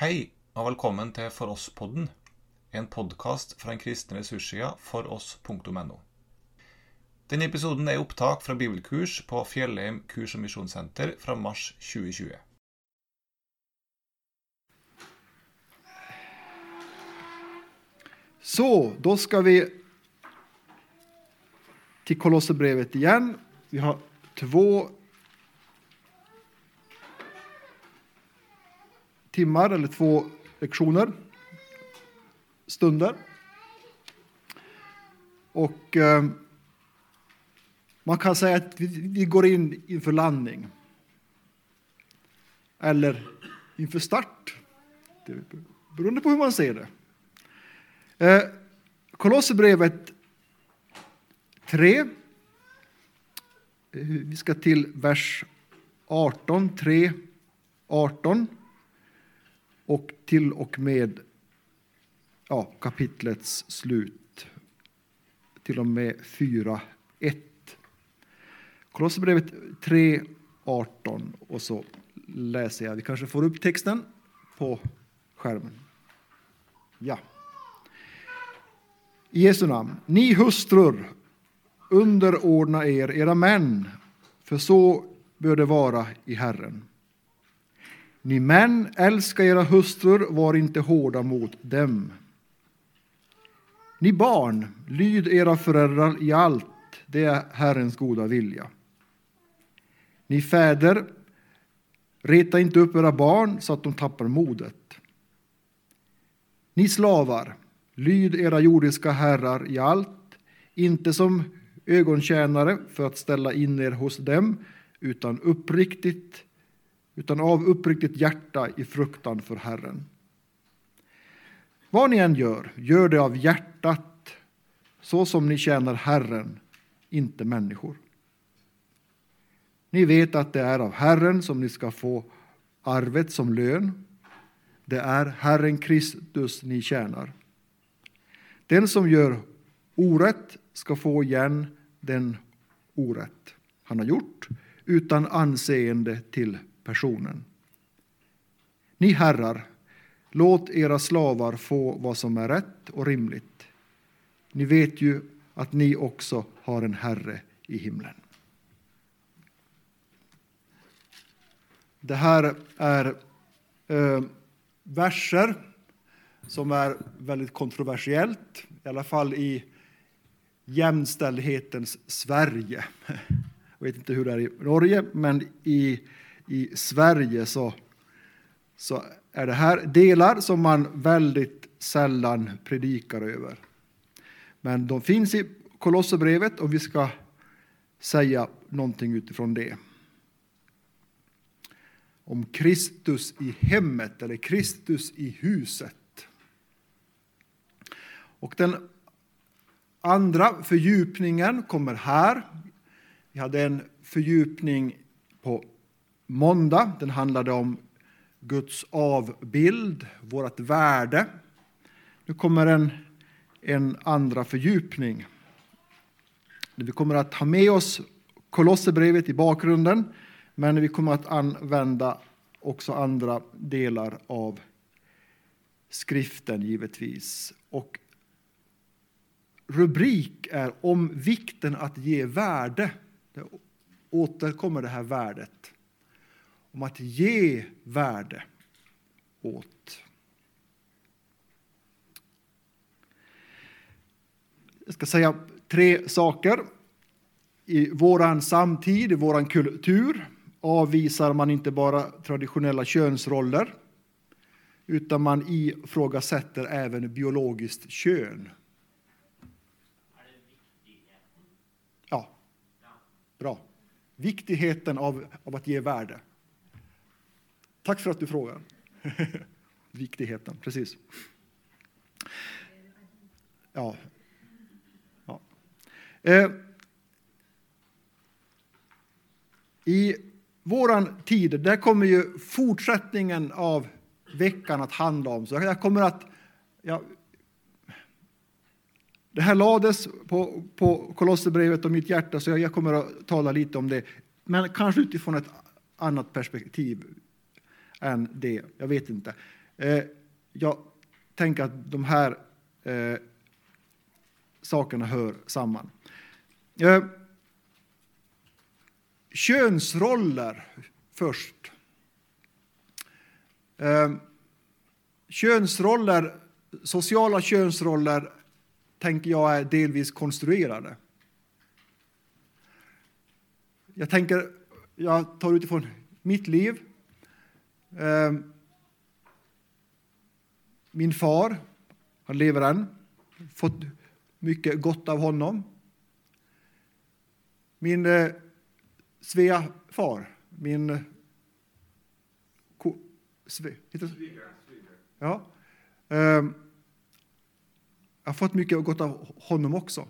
Hej och välkommen till For oss-podden, en podcast från den kristna resurssida foross.no. Denne episoden är upptag från bibelkurs på Fjellheim kurs- och missionscenter från mars 2020. Så, då ska vi till Kolosserbrevet igen. Vi har två timmar eller två lektioner, stunder. Och eh, man kan säga att vi, vi går in inför landning. Eller inför start. Det beroende på hur man ser det. Eh, Kolosserbrevet 3. Eh, vi ska till vers 18, 3, 18 och till och med ja, kapitlets slut. Till och med 4.1. Kolosserbrevet 3.18. och så läser jag. Vi kanske får upp texten på skärmen. Ja. I Jesu namn. Ni hustrur, underordna er era män, för så bör det vara i Herren. Ni män, älska era hustrur, var inte hårda mot dem. Ni barn, lyd era föräldrar i allt, det är Herrens goda vilja. Ni fäder, reta inte upp era barn så att de tappar modet. Ni slavar, lyd era jordiska herrar i allt, inte som ögontjänare för att ställa in er hos dem, utan uppriktigt utan av uppriktigt hjärta i fruktan för Herren. Vad ni än gör, gör det av hjärtat, så som ni tjänar Herren, inte människor. Ni vet att det är av Herren som ni ska få arvet som lön. Det är Herren Kristus ni tjänar. Den som gör orätt ska få igen den orätt han har gjort, utan anseende till personen. Ni herrar, låt era slavar få vad som är rätt och rimligt. Ni vet ju att ni också har en herre i himlen. Det här är eh, verser som är väldigt kontroversiellt, i alla fall i jämställdhetens Sverige. Jag vet inte hur det är i Norge, men i i Sverige så, så är det här delar som man väldigt sällan predikar över. Men de finns i Kolosserbrevet och vi ska säga någonting utifrån det. Om Kristus i hemmet eller Kristus i huset. Och den andra fördjupningen kommer här. Vi hade en fördjupning på måndag. Den handlade om Guds avbild, vårt värde. Nu kommer en, en andra fördjupning. Vi kommer att ha med oss Kolosserbrevet i bakgrunden, men vi kommer att använda också andra delar av skriften givetvis. Och rubrik är om vikten att ge värde. Det återkommer det här värdet om att ge värde åt. Jag ska säga tre saker. I vår samtid, i vår kultur avvisar man inte bara traditionella könsroller utan man ifrågasätter även biologiskt kön. Ja, bra. Viktigheten av, av att ge värde. Tack för att du frågar. Viktigheten, precis. Ja. ja. Eh. I våran tid, där kommer ju fortsättningen av veckan att handla om. Så jag kommer att... Ja, det här lades på, på Kolosserbrevet och mitt hjärta, så jag kommer att tala lite om det. Men kanske utifrån ett annat perspektiv än det. Jag vet inte. Eh, jag tänker att de här eh, sakerna hör samman. Eh, könsroller först. Eh, könsroller, sociala könsroller tänker jag är delvis konstruerade. Jag tänker, jag tar utifrån mitt liv. Eh, min far, han lever än, fått mycket gott av honom. Min eh, Svea far, min ko, sve, heter Ja. Eh, jag har fått mycket gott av honom också.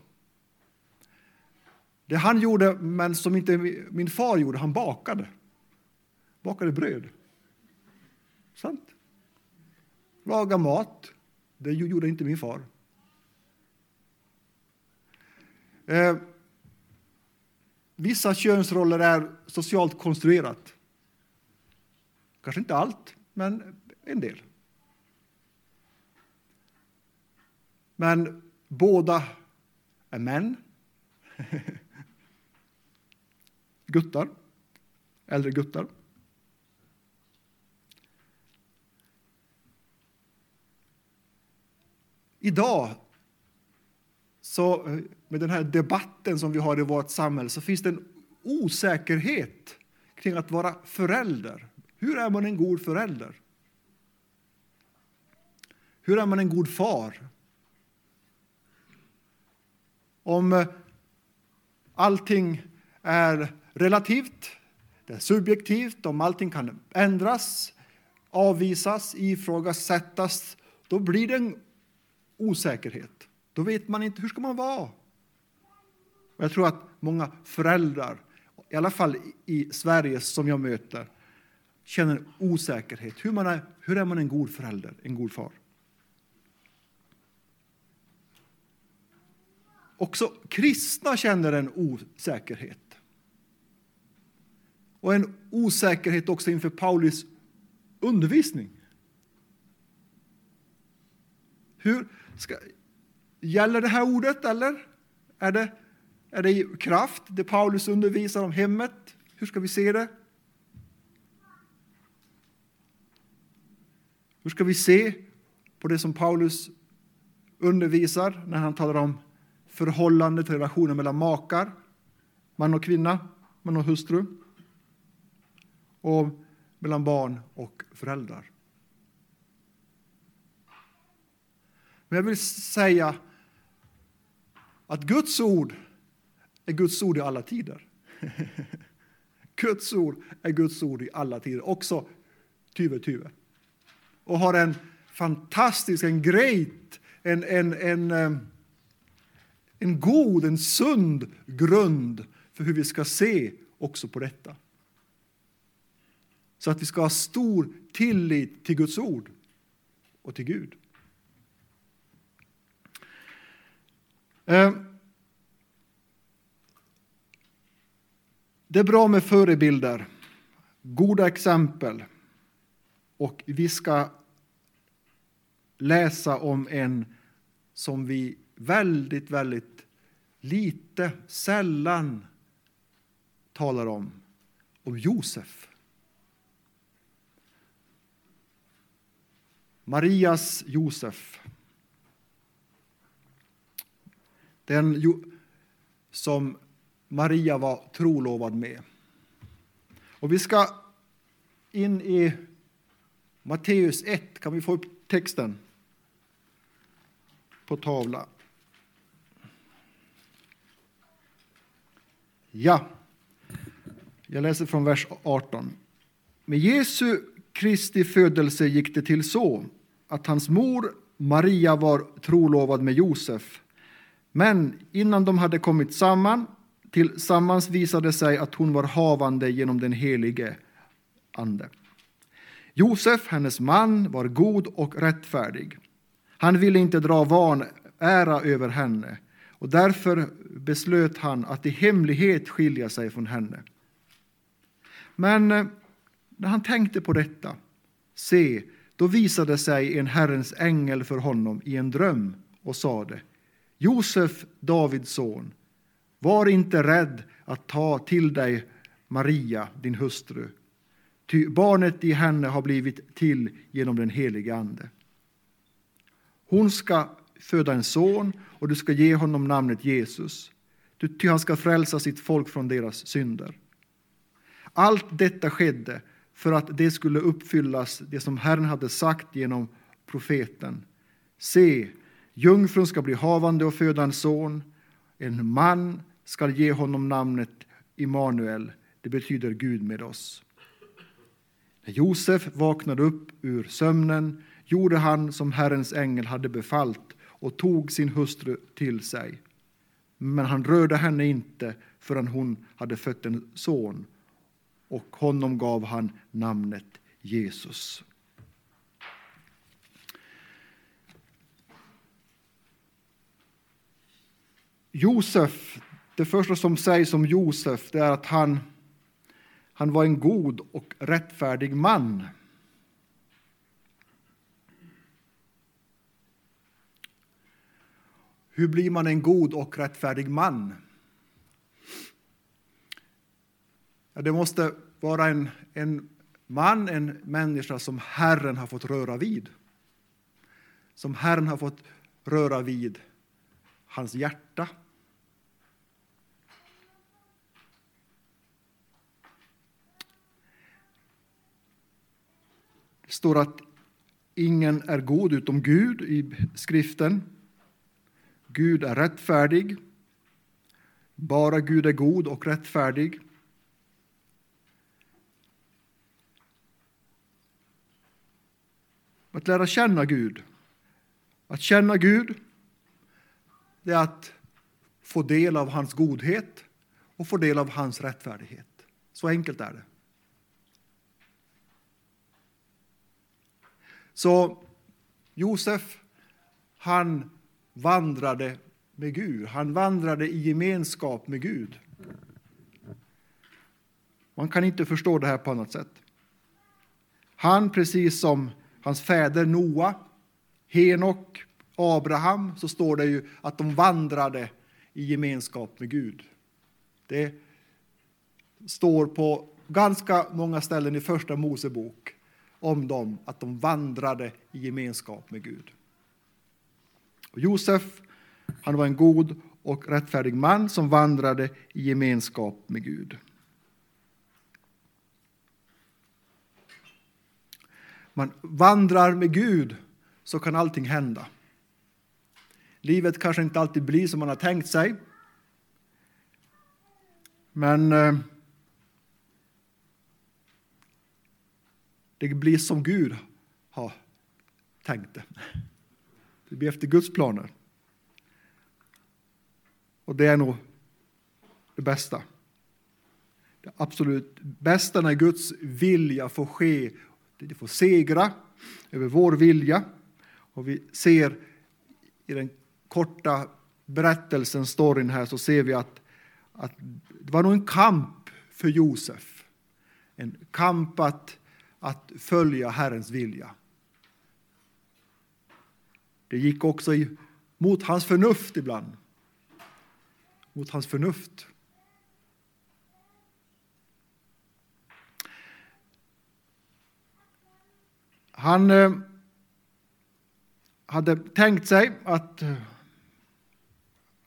Det han gjorde, men som inte min far gjorde, han bakade. Bakade bröd. Sant? Laga mat. Det gjorde inte min far. Eh, vissa könsroller är socialt konstruerat. Kanske inte allt, men en del. Men båda är män. guttar. Äldre guttar. Idag, så, med den här debatten som vi har i vårt samhälle, så finns det en osäkerhet kring att vara förälder. Hur är man en god förälder? Hur är man en god far? Om eh, allting är relativt, det är subjektivt, om allting kan ändras, avvisas, ifrågasättas, då blir det en osäkerhet. Då vet man inte hur ska man vara. Och jag tror att många föräldrar, i alla fall i Sverige som jag möter, känner osäkerhet. Hur, man är, hur är man en god förälder, en god far? Också kristna känner en osäkerhet. Och en osäkerhet också inför Paulus undervisning. Hur ska, gäller det här ordet eller? Är det, är det kraft, det Paulus undervisar om hemmet? Hur ska vi se det? Hur ska vi se på det som Paulus undervisar när han talar om förhållandet, relationen mellan makar, man och kvinna, man och hustru, och mellan barn och föräldrar? Men jag vill säga att Guds ord är Guds ord i alla tider. Guds ord är Guds ord i alla tider, också tyve tyve. Och har en fantastisk, en great, en, en, en, en god, en sund grund för hur vi ska se också på detta. Så att vi ska ha stor tillit till Guds ord och till Gud. Eh, det är bra med förebilder, goda exempel. Och vi ska läsa om en som vi väldigt, väldigt lite, sällan talar om, om Josef. Marias Josef. Den som Maria var trolovad med. Och vi ska in i Matteus 1. Kan vi få upp texten på tavla? Ja, jag läser från vers 18. Med Jesu Kristi födelse gick det till så att hans mor Maria var trolovad med Josef men innan de hade kommit samman tillsammans visade sig att hon var havande genom den helige Ande. Josef, hennes man, var god och rättfärdig. Han ville inte dra vanära över henne och därför beslöt han att i hemlighet skilja sig från henne. Men eh, när han tänkte på detta, se, Då visade sig en Herrens ängel för honom i en dröm och sade Josef, Davids son, var inte rädd att ta till dig Maria, din hustru, ty barnet i henne har blivit till genom den helige Ande. Hon ska föda en son och du ska ge honom namnet Jesus, ty han ska frälsa sitt folk från deras synder. Allt detta skedde för att det skulle uppfyllas det som Herren hade sagt genom profeten. Se, jungfrun ska bli havande och föda en son, en man ska ge honom namnet Immanuel, det betyder Gud med oss. När Josef vaknade upp ur sömnen gjorde han som Herrens ängel hade befallt och tog sin hustru till sig. Men han rörde henne inte förrän hon hade fött en son och honom gav han namnet Jesus. Josef, det första som sägs om Josef det är att han, han var en god och rättfärdig man. Hur blir man en god och rättfärdig man? Det måste vara en, en man, en människa som Herren har fått röra vid. Som Herren har fått röra vid hans hjärta. Det står att ingen är god utom Gud i skriften. Gud är rättfärdig. Bara Gud är god och rättfärdig. Att lära känna Gud. Att känna Gud, det är att få del av hans godhet och få del av hans rättfärdighet. Så enkelt är det. Så Josef, han vandrade med Gud. Han vandrade i gemenskap med Gud. Man kan inte förstå det här på annat sätt. Han, precis som hans fäder Noa, Henok, Abraham, så står det ju att de vandrade i gemenskap med Gud. Det står på ganska många ställen i Första Mosebok om dem, att de vandrade i gemenskap med Gud. Och Josef, han var en god och rättfärdig man som vandrade i gemenskap med Gud. man vandrar med Gud så kan allting hända. Livet kanske inte alltid blir som man har tänkt sig. Men eh, det blir som Gud har tänkt det. Det blir efter Guds planer. Och det är nog det bästa. Det absolut bästa när Guds vilja får ske det får segra över vår vilja. Och vi ser i den korta berättelsen, storyn här, så ser vi att, att det var nog en kamp för Josef. En kamp att, att följa Herrens vilja. Det gick också i, mot hans förnuft ibland. Mot hans förnuft. Han eh, hade tänkt sig att eh,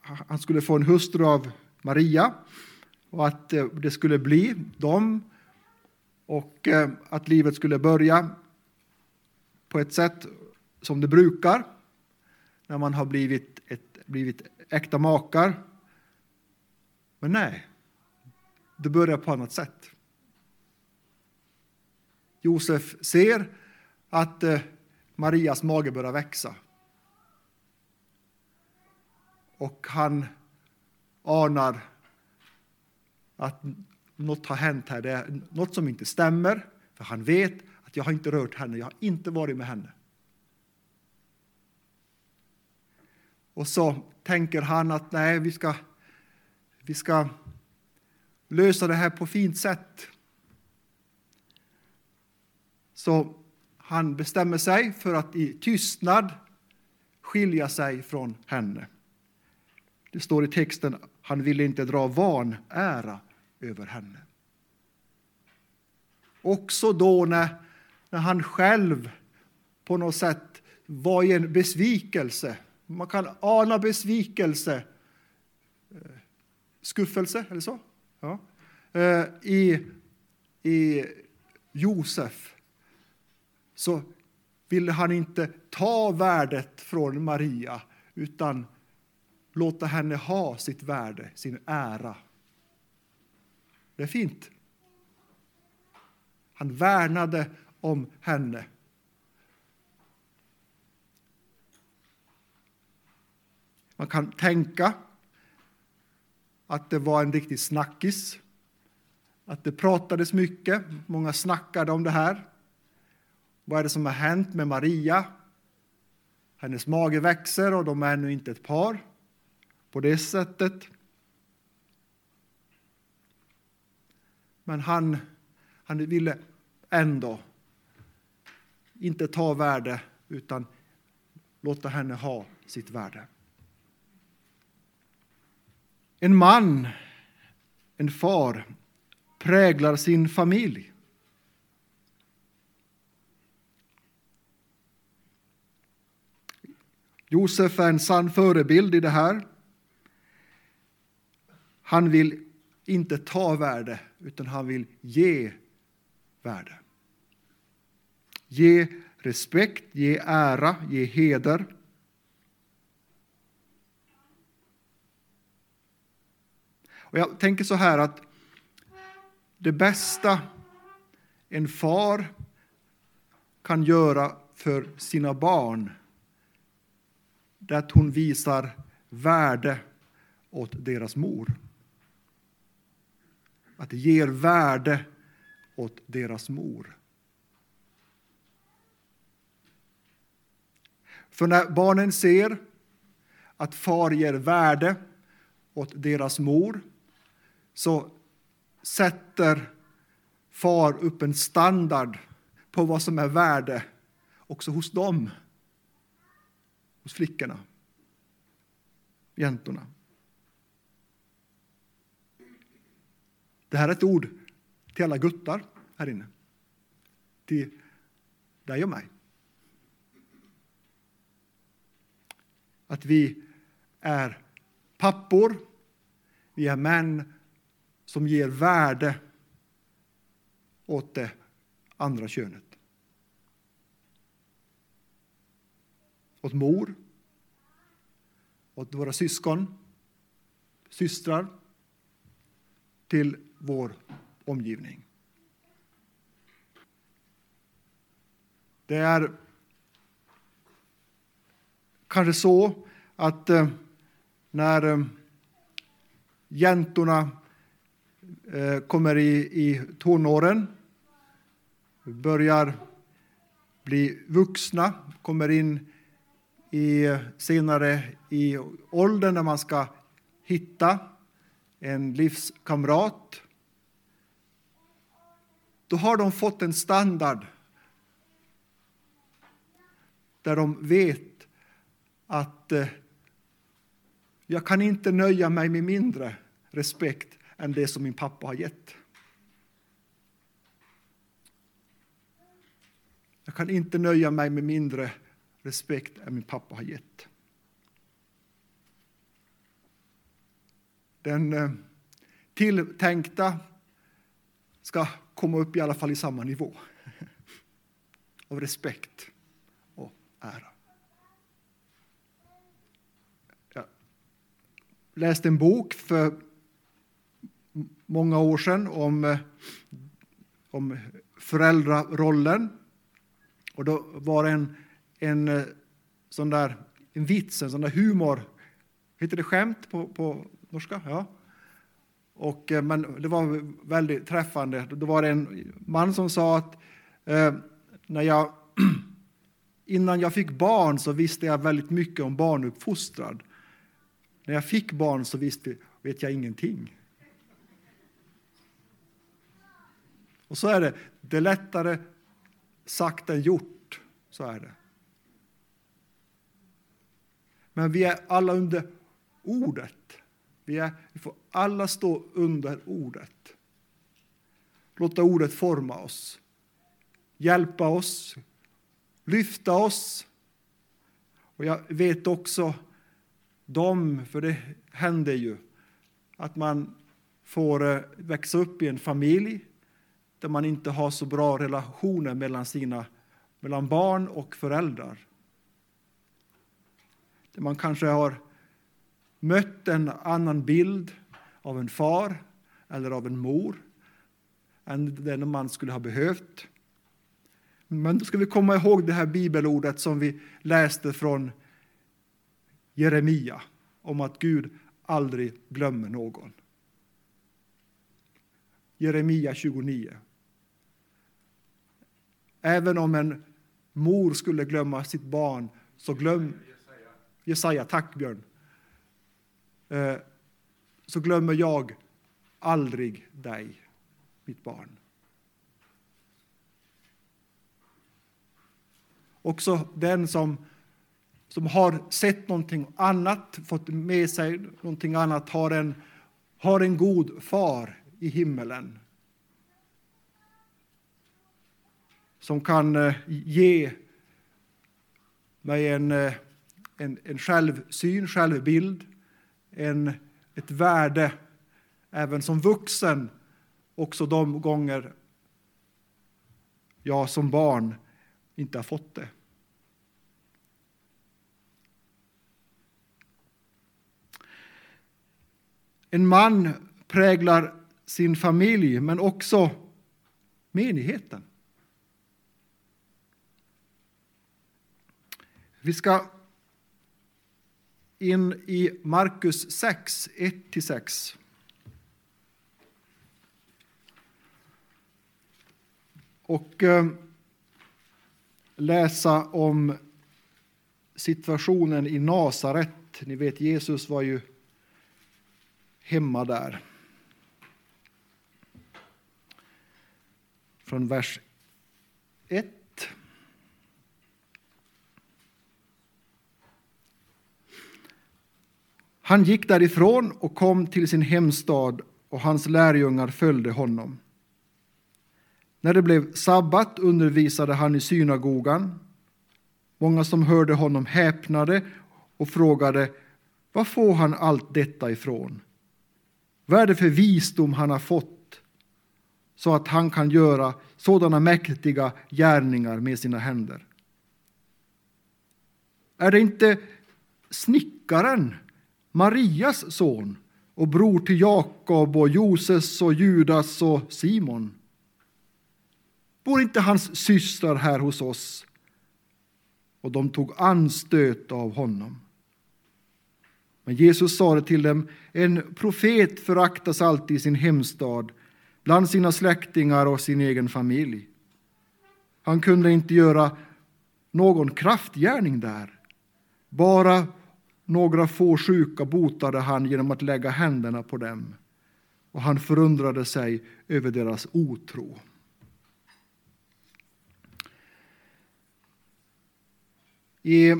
han skulle få en hustru av Maria och att eh, det skulle bli dem och eh, att livet skulle börja på ett sätt som det brukar när man har blivit, ett, blivit äkta makar. Men nej, det börjar på annat sätt. Josef ser att eh, Marias mage börjar växa. Och han anar att något har hänt här. Det är något som inte stämmer, för han vet att jag har inte rört henne, jag har inte varit med henne. Och så tänker han att nej, vi ska, vi ska lösa det här på fint sätt. Så han bestämmer sig för att i tystnad skilja sig från henne. Det står i texten, han ville inte dra vanära över henne. Också då när, när han själv på något sätt var i en besvikelse. Man kan ana besvikelse, eh, skuffelse eller så, ja. Eh, I, i Josef så ville han inte ta värdet från Maria utan låta henne ha sitt värde, sin ära. Det är fint. Han värnade om henne. Man kan tänka att det var en riktig snackis. Att det pratades mycket, många snackade om det här. Vad är det som har hänt med Maria? Hennes mage växer och de är ännu inte ett par på det sättet. Men han, han ville ändå inte ta värde utan låta henne ha sitt värde. En man, en far, präglar sin familj. Josef är en sann förebild i det här. Han vill inte ta värde, utan han vill ge värde. Ge respekt, ge ära, ge heder. Och jag tänker så här att det bästa en far kan göra för sina barn det är att hon visar värde åt deras mor. Att det ger värde åt deras mor. För när barnen ser att far ger värde åt deras mor så sätter far upp en standard på vad som är värde också hos dem, hos flickorna, jäntorna. Det här är ett ord till alla guttar här inne. Till dig och mig. Att vi är pappor, vi är män som ger värde åt det andra könet. Åt mor, åt våra syskon, systrar, till vår omgivning. Det är kanske så att eh, när eh, jäntorna eh, kommer i, i tonåren, börjar bli vuxna, kommer in i, senare i åldern när man ska hitta en livskamrat. Då har de fått en standard där de vet att eh, jag kan inte nöja mig med mindre respekt än det som min pappa har gett. Jag kan inte nöja mig med mindre respekt än min pappa har gett. Den eh, tilltänkta ska komma upp i alla fall i samma nivå av respekt och ära. Jag läste en bok för många år sedan om, eh, om föräldrarollen. Och då var det en, en eh, sån där en vits, en sån där humor. Heter det skämt på, på norska? Ja. Och, eh, men det var väldigt träffande. Då var det en man som sa att eh, när jag, innan jag fick barn så visste jag väldigt mycket om barnuppfostran. När jag fick barn så visste, vet jag ingenting. Och så är det, det är lättare sagt än gjort Så är det. Men vi är alla under ordet. Vi, är, vi får alla stå under ordet. Låta ordet forma oss, hjälpa oss, lyfta oss. Och jag vet också dem, för det händer ju, att man får eh, växa upp i en familj där man inte har så bra relationer mellan, sina, mellan barn och föräldrar. Där man kanske har mött en annan bild av en far eller av en mor än den man skulle ha behövt. Men då ska vi komma ihåg det här bibelordet som vi läste från Jeremia om att Gud aldrig glömmer någon. Jeremia 29. Även om en mor skulle glömma sitt barn, så glöm... Jesaja, tack Björn. Eh, så glömmer jag aldrig dig, mitt barn. Också den som, som har sett någonting annat, fått med sig någonting annat, har en, har en god far i himmelen. Som kan eh, ge mig en, eh, en, en självsyn, självbild, en, ett värde även som vuxen, också de gånger jag som barn inte har fått det. En man präglar sin familj, men också menigheten. Vi ska in i Markus 6, 1-6. Och eh, läsa om situationen i Nasaret. Ni vet, Jesus var ju hemma där. Från vers 1. Han gick därifrån och kom till sin hemstad och hans lärjungar följde honom. När det blev sabbat undervisade han i synagogan. Många som hörde honom häpnade och frågade var får han allt detta ifrån? Vad är det för visdom han har fått så att han kan göra sådana mäktiga gärningar med sina händer? Är det inte snickaren, Marias son och bror till Jakob och Joses och Judas och Simon? Bor inte hans systrar här hos oss? Och de tog anstöt av honom. Men Jesus sade till dem, en profet föraktas alltid i sin hemstad, bland sina släktingar och sin egen familj. Han kunde inte göra någon kraftgärning där. Bara några få sjuka botade han genom att lägga händerna på dem. Och han förundrade sig över deras otro. I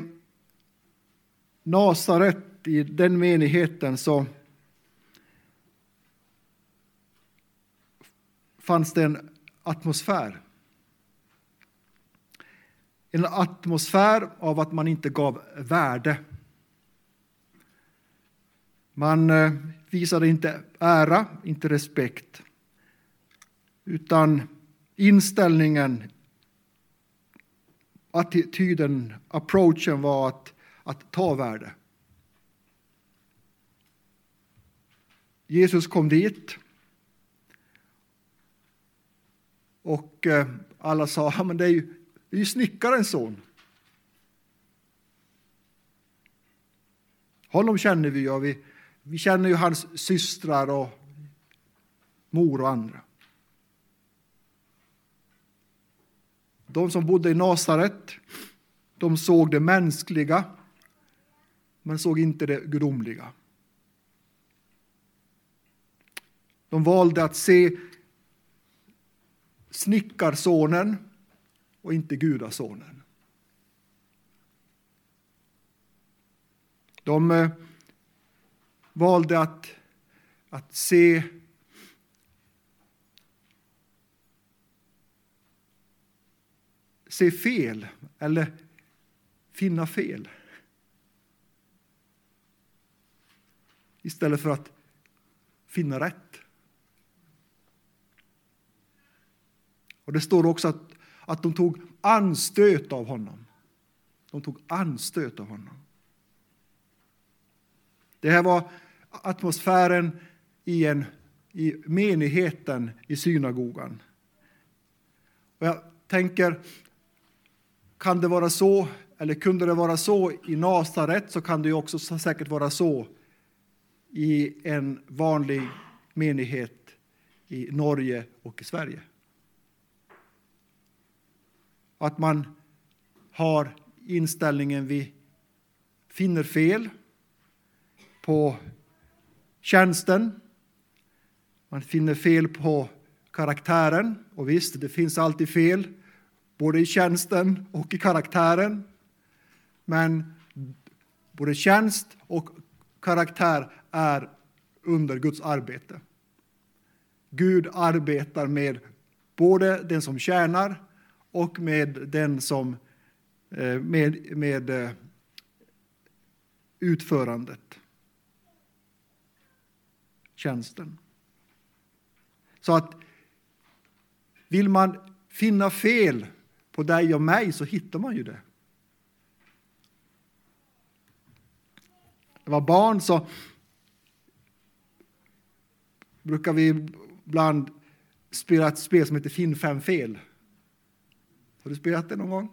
Nasaret i den menigheten så fanns det en atmosfär. En atmosfär av att man inte gav värde. Man eh, visade inte ära, inte respekt, utan inställningen, attityden, approachen var att, att ta värde. Jesus kom dit. Och eh, alla sa, men det är ju, det är ju snickarens son. Honom känner vi ju, vi, vi känner ju hans systrar och mor och andra. De som bodde i Nasaret de såg det mänskliga, men såg inte det gudomliga. De valde att se snickarsonen och inte gudasonen. De eh, valde att, att se se fel eller finna fel. Istället för att finna rätt. Och Det står också att, att de tog anstöt av honom. De tog anstöt av honom. Det här var atmosfären i, en, i menigheten i synagogan. Och jag tänker, kan det vara så, eller kunde det vara så i Nasaret så kan det ju också säkert vara så i en vanlig menighet i Norge och i Sverige. Att man har inställningen vi finner fel på tjänsten. Man finner fel på karaktären. Och visst, det finns alltid fel, både i tjänsten och i karaktären. Men både tjänst och karaktär är under Guds arbete. Gud arbetar med både den som tjänar och med den som eh, med, med eh, utförandet, tjänsten. Så att vill man finna fel på dig och mig så hittar man ju det. Det var barn så brukar vi ibland spela ett spel som heter Finn fem fel. Har du spelat det någon gång?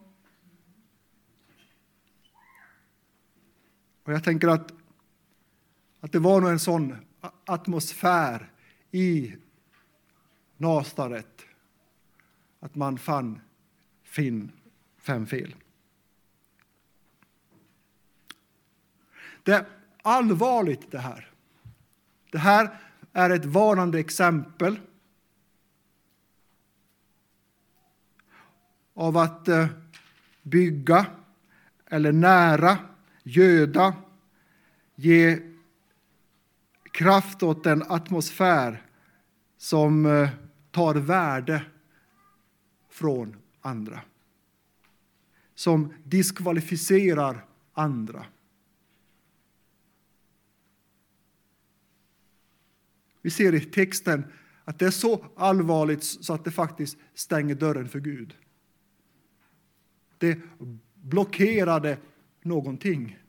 Och jag tänker att, att det var nog en sån atmosfär i Nasaret att man fann Finn fem fel. Det är allvarligt det här. Det här är ett varnande exempel av att eh, bygga eller nära, göda, ge kraft åt en atmosfär som eh, tar värde från andra. Som diskvalificerar andra. Vi ser i texten att det är så allvarligt så att det faktiskt stänger dörren för Gud. Det blockerade någonting.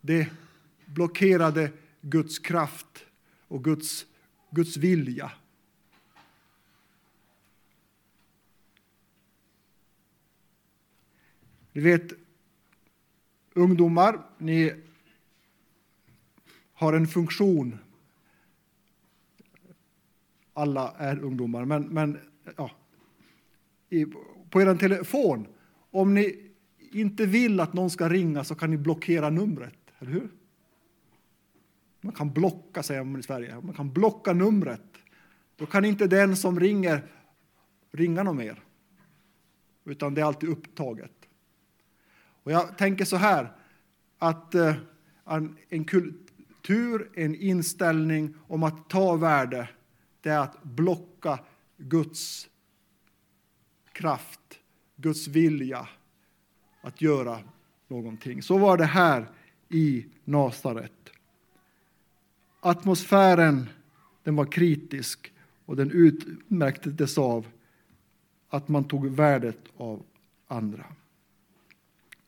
Det blockerade Guds kraft och Guds, Guds vilja. Ni vet, ungdomar, ni har en funktion. Alla är ungdomar, men, men ja, i, på er telefon, om ni inte vill att någon ska ringa så kan ni blockera numret, eller hur? Man kan blocka, säger man i Sverige. Man kan blocka numret. Då kan inte den som ringer ringa någon mer, utan det är alltid upptaget. Och jag tänker så här, att eh, en kultur, en inställning om att ta värde, det är att blocka Guds kraft, Guds vilja att göra någonting. Så var det här i Nasaret. Atmosfären den var kritisk och den utmärktes av att man tog värdet av andra.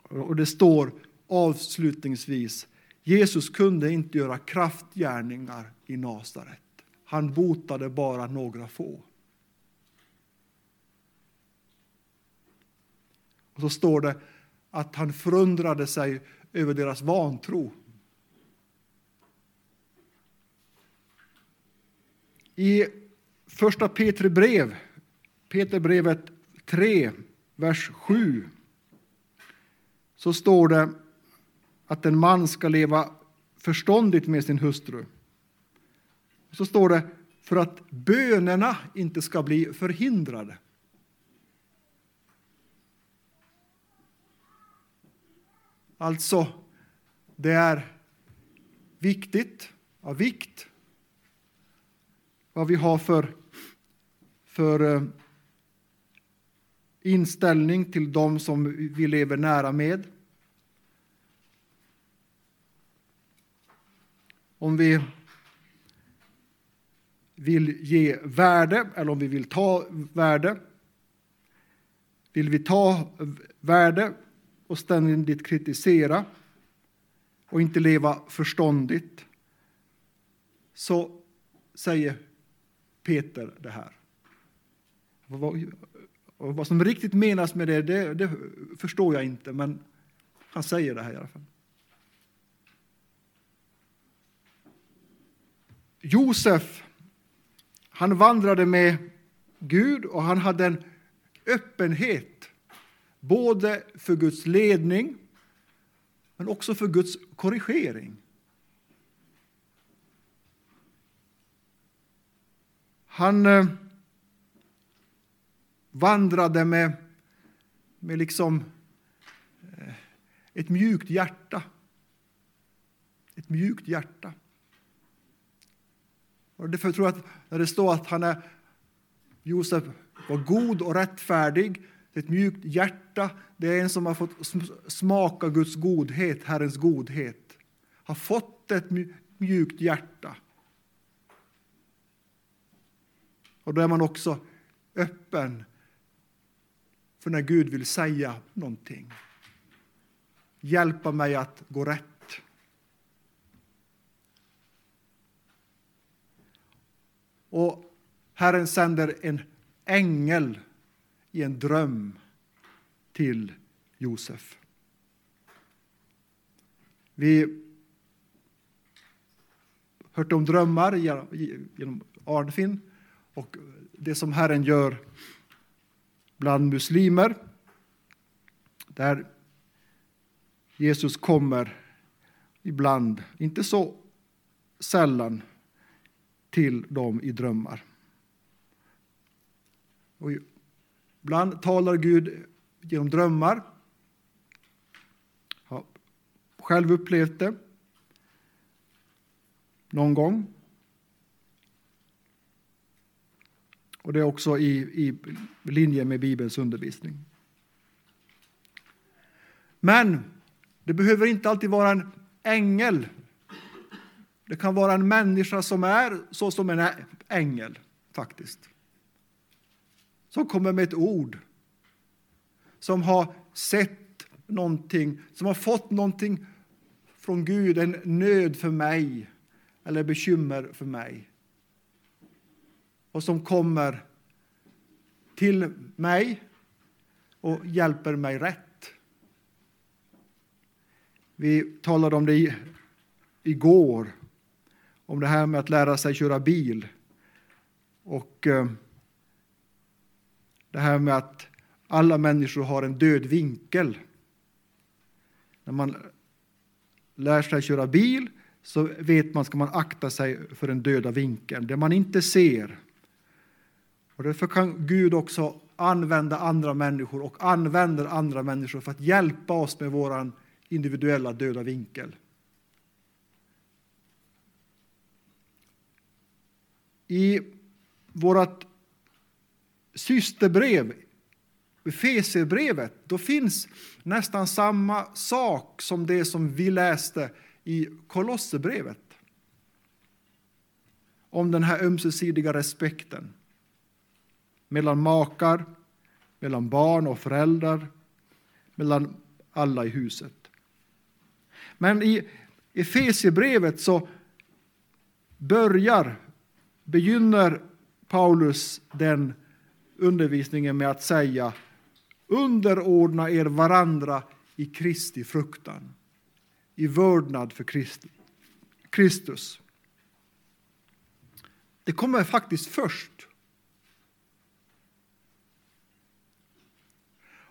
Och det står avslutningsvis, Jesus kunde inte göra kraftgärningar i Nasaret. Han botade bara några få. Och så står det att han förundrade sig över deras vantro. I första Petri brev, Peterbrevet 3, vers 7, så står det att en man ska leva förståndigt med sin hustru. Så står det för att bönerna inte ska bli förhindrade. Alltså det är viktigt, av vikt, vad vi har för, för eh, inställning till dem som vi lever nära med. Om vi vill ge värde eller om vi vill ta värde. Vill vi ta värde och ständigt kritisera och inte leva förståndigt så säger Peter det här. Vad som riktigt menas med det, det, det förstår jag inte, men han säger det här i alla fall. Josef, han vandrade med Gud och han hade en öppenhet både för Guds ledning men också för Guds korrigering. Han eh, vandrade med, med liksom eh, ett mjukt hjärta. Ett mjukt hjärta. Och därför tror jag att när det står att han är, Josef var god och rättfärdig, ett mjukt hjärta, det är en som har fått smaka Guds godhet, Herrens godhet. Har fått ett mjukt hjärta. Och då är man också öppen för när Gud vill säga någonting. Hjälpa mig att gå rätt. Och Herren sänder en ängel i en dröm till Josef. Vi hört om drömmar genom Arnfinn och det som Herren gör bland muslimer där Jesus kommer ibland, inte så sällan, till dem i drömmar. Och ibland talar Gud genom drömmar. Jag har själv upplevt det någon gång. Och det är också i, i linje med Bibelns undervisning. Men det behöver inte alltid vara en ängel. Det kan vara en människa som är så som en ängel, faktiskt. Som kommer med ett ord. Som har sett någonting, som har fått någonting från Gud, en nöd för mig eller bekymmer för mig och som kommer till mig och hjälper mig rätt. Vi talade om det igår, om det här med att lära sig köra bil. Och eh, det här med att alla människor har en död vinkel. När man lär sig köra bil så vet man ska man akta sig för den döda vinkeln. Det man inte ser och därför kan Gud också använda andra människor och använder andra människor för att hjälpa oss med vår individuella döda vinkel. I vårt systerbrev, Efesierbrevet, då finns nästan samma sak som det som vi läste i Kolosserbrevet. Om den här ömsesidiga respekten mellan makar, mellan barn och föräldrar, mellan alla i huset. Men i Efesierbrevet så börjar, begynner Paulus den undervisningen med att säga underordna er varandra i Kristi fruktan, i vördnad för Kristus. Det kommer faktiskt först.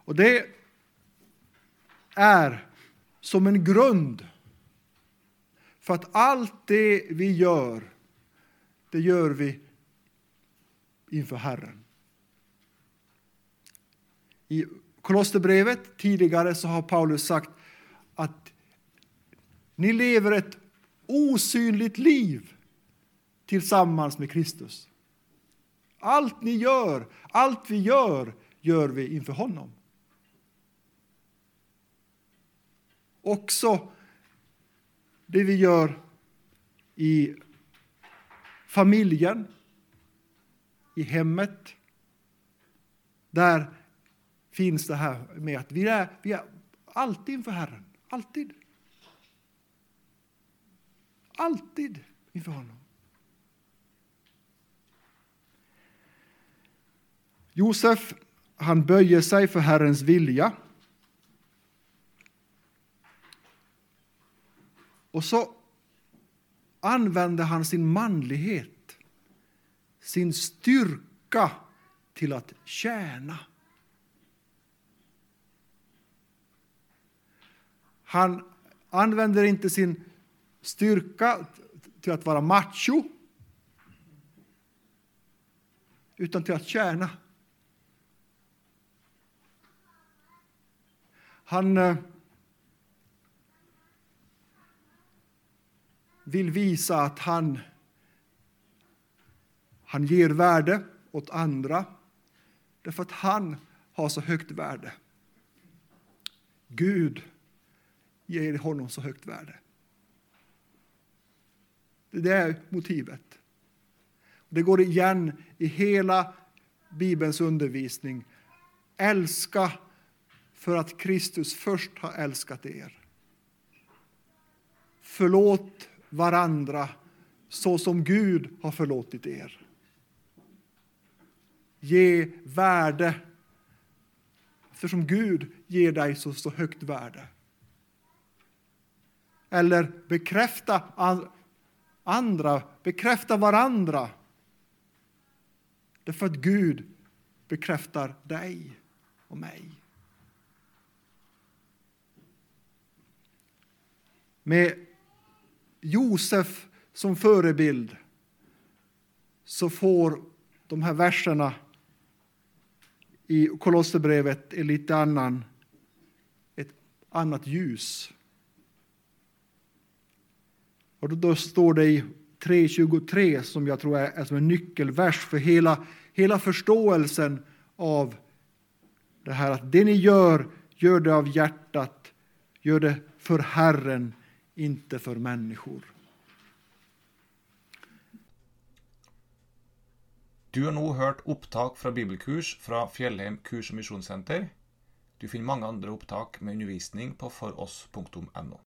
Och det är som en grund för att allt det vi gör, det gör vi inför Herren. I Kolosserbrevet tidigare så har Paulus sagt att Ni lever ett osynligt liv tillsammans med Kristus. Allt ni gör, allt vi gör, gör vi inför honom. Också det vi gör i familjen, i hemmet. Där finns det här med att vi är, vi är alltid inför Herren. Alltid. Alltid inför honom. Josef, han böjer sig för Herrens vilja. Och så använder han sin manlighet, sin styrka till att tjäna. Han använder inte sin styrka till att vara macho utan till att tjäna. Han eh, vill visa att han, han ger värde åt andra därför att han har så högt värde. Gud ger honom så högt värde. Det är motivet. Det går igen i hela Bibelns undervisning. Älska för att Kristus först har älskat er. Förlåt varandra så som Gud har förlåtit er. Ge värde eftersom Gud ger dig så, så högt värde. Eller bekräfta andra, bekräfta varandra. Därför att Gud bekräftar dig och mig. Med Josef som förebild så får de här verserna i Kolosserbrevet en lite annan, ett annat ljus. Och då står det i 3.23 som jag tror är som en nyckelvers för hela, hela förståelsen av det här att det ni gör, gör det av hjärtat, gör det för Herren, inte för människor. Du har nu hört upptag från bibelkurs från Fjällhem kurs- och Missionscenter. Du finner många andra upptag med undervisning på foross.no.